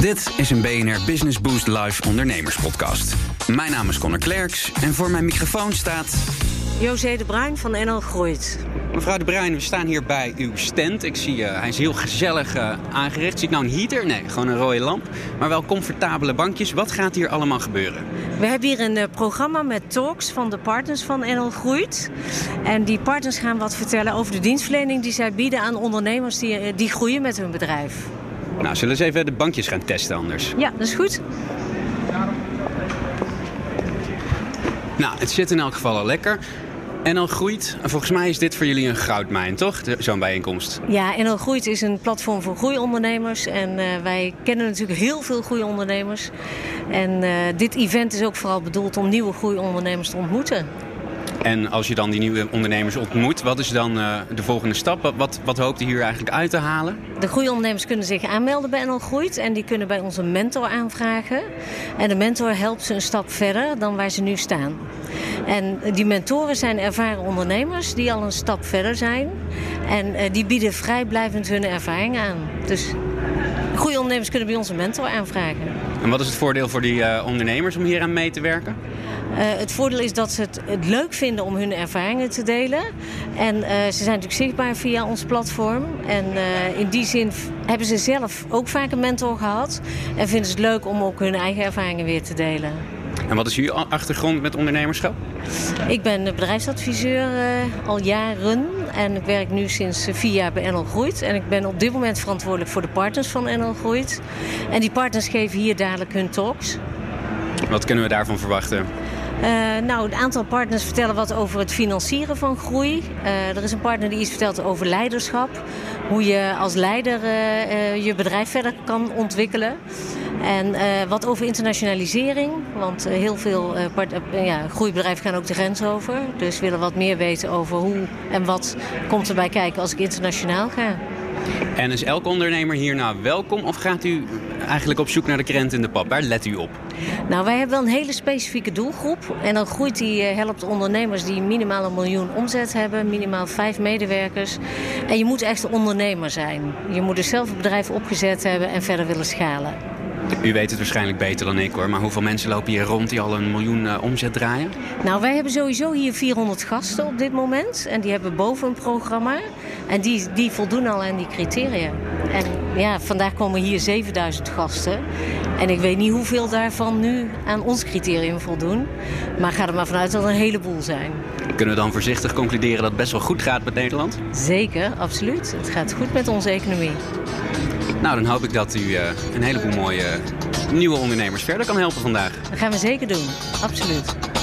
Dit is een BNR Business Boost Live ondernemerspodcast. Mijn naam is Connor Klerks en voor mijn microfoon staat... José de Bruin van NL Groeit. Mevrouw de Bruin, we staan hier bij uw stand. Ik zie, uh, hij is heel gezellig uh, aangericht. Zie ik nou een heater? Nee, gewoon een rode lamp. Maar wel comfortabele bankjes. Wat gaat hier allemaal gebeuren? We hebben hier een uh, programma met talks van de partners van NL Groeit. En die partners gaan wat vertellen over de dienstverlening die zij bieden aan ondernemers die, die groeien met hun bedrijf. Nou, zullen we eens even de bankjes gaan testen anders? Ja, dat is goed. Nou, het zit in elk geval al lekker. NL Groeit, volgens mij is dit voor jullie een goudmijn, toch? Zo'n bijeenkomst. Ja, NL Groeit is een platform voor groeiondernemers. En uh, wij kennen natuurlijk heel veel groeiondernemers. En uh, dit event is ook vooral bedoeld om nieuwe groeiondernemers te ontmoeten. En als je dan die nieuwe ondernemers ontmoet, wat is dan uh, de volgende stap? Wat, wat hoopt u hier eigenlijk uit te halen? De groeiondernemers kunnen zich aanmelden bij NL Groeit en die kunnen bij ons een mentor aanvragen. En de mentor helpt ze een stap verder dan waar ze nu staan. En die mentoren zijn ervaren ondernemers die al een stap verder zijn. En uh, die bieden vrijblijvend hun ervaring aan. Dus goede ondernemers kunnen bij ons een mentor aanvragen. En wat is het voordeel voor die uh, ondernemers om hier aan mee te werken? Uh, het voordeel is dat ze het, het, leuk vinden om hun ervaringen te delen. En uh, ze zijn natuurlijk zichtbaar via ons platform. En in die zin hebben ze zelf ook vaak een mentor gehad. En vinden ze het leuk om ook hun eigen ervaringen weer te delen. En wat is uw achtergrond met ondernemerschap? Ik ben bedrijfsadviseur al jaren. En ik werk nu sinds vier jaar bij NL Groeit. En ik ben op dit moment verantwoordelijk voor de partners van NL Groeit. En die partners geven hier dadelijk hun talks. Wat kunnen we daarvan verwachten? Uh, nou, een aantal partners vertellen wat over het financieren van groei. Uh, er is een partner die iets vertelt over leiderschap. Hoe je als leider uh, je bedrijf verder kan ontwikkelen. En wat over internationalisering. Want heel veel ja, groeibedrijven gaan ook de grens over. Dus willen wat meer weten over hoe en wat komt erbij kijken als ik internationaal ga. En is elke ondernemer hier nou welkom of gaat u eigenlijk op zoek naar de krent in de pap? Waar let u op? Nou, wij hebben wel een hele specifieke doelgroep. En dan groeit die, helpt ondernemers die minimaal een miljoen omzet hebben, minimaal vijf medewerkers. En je moet echt ondernemer zijn. Je moet dus zelf een bedrijf opgezet hebben en verder willen schalen. U weet het waarschijnlijk beter dan ik hoor, maar hoeveel mensen lopen hier rond die al een miljoen uh, omzet draaien? Nou, wij hebben sowieso hier 400 gasten op dit moment. En die hebben boven een programma. En die, die voldoen al aan die criteria. En ja, vandaag komen hier 7000 gasten. En ik weet niet hoeveel daarvan nu aan ons criterium voldoen. Maar ga er maar vanuit dat er een heleboel zijn. Kunnen we dan voorzichtig concluderen dat het best wel goed gaat met Nederland? Zeker, absoluut. Het gaat goed met onze economie. Nou, dan hoop ik dat u uh, een heleboel mooie nieuwe ondernemers verder kan helpen vandaag. Dat gaan we zeker doen, absoluut.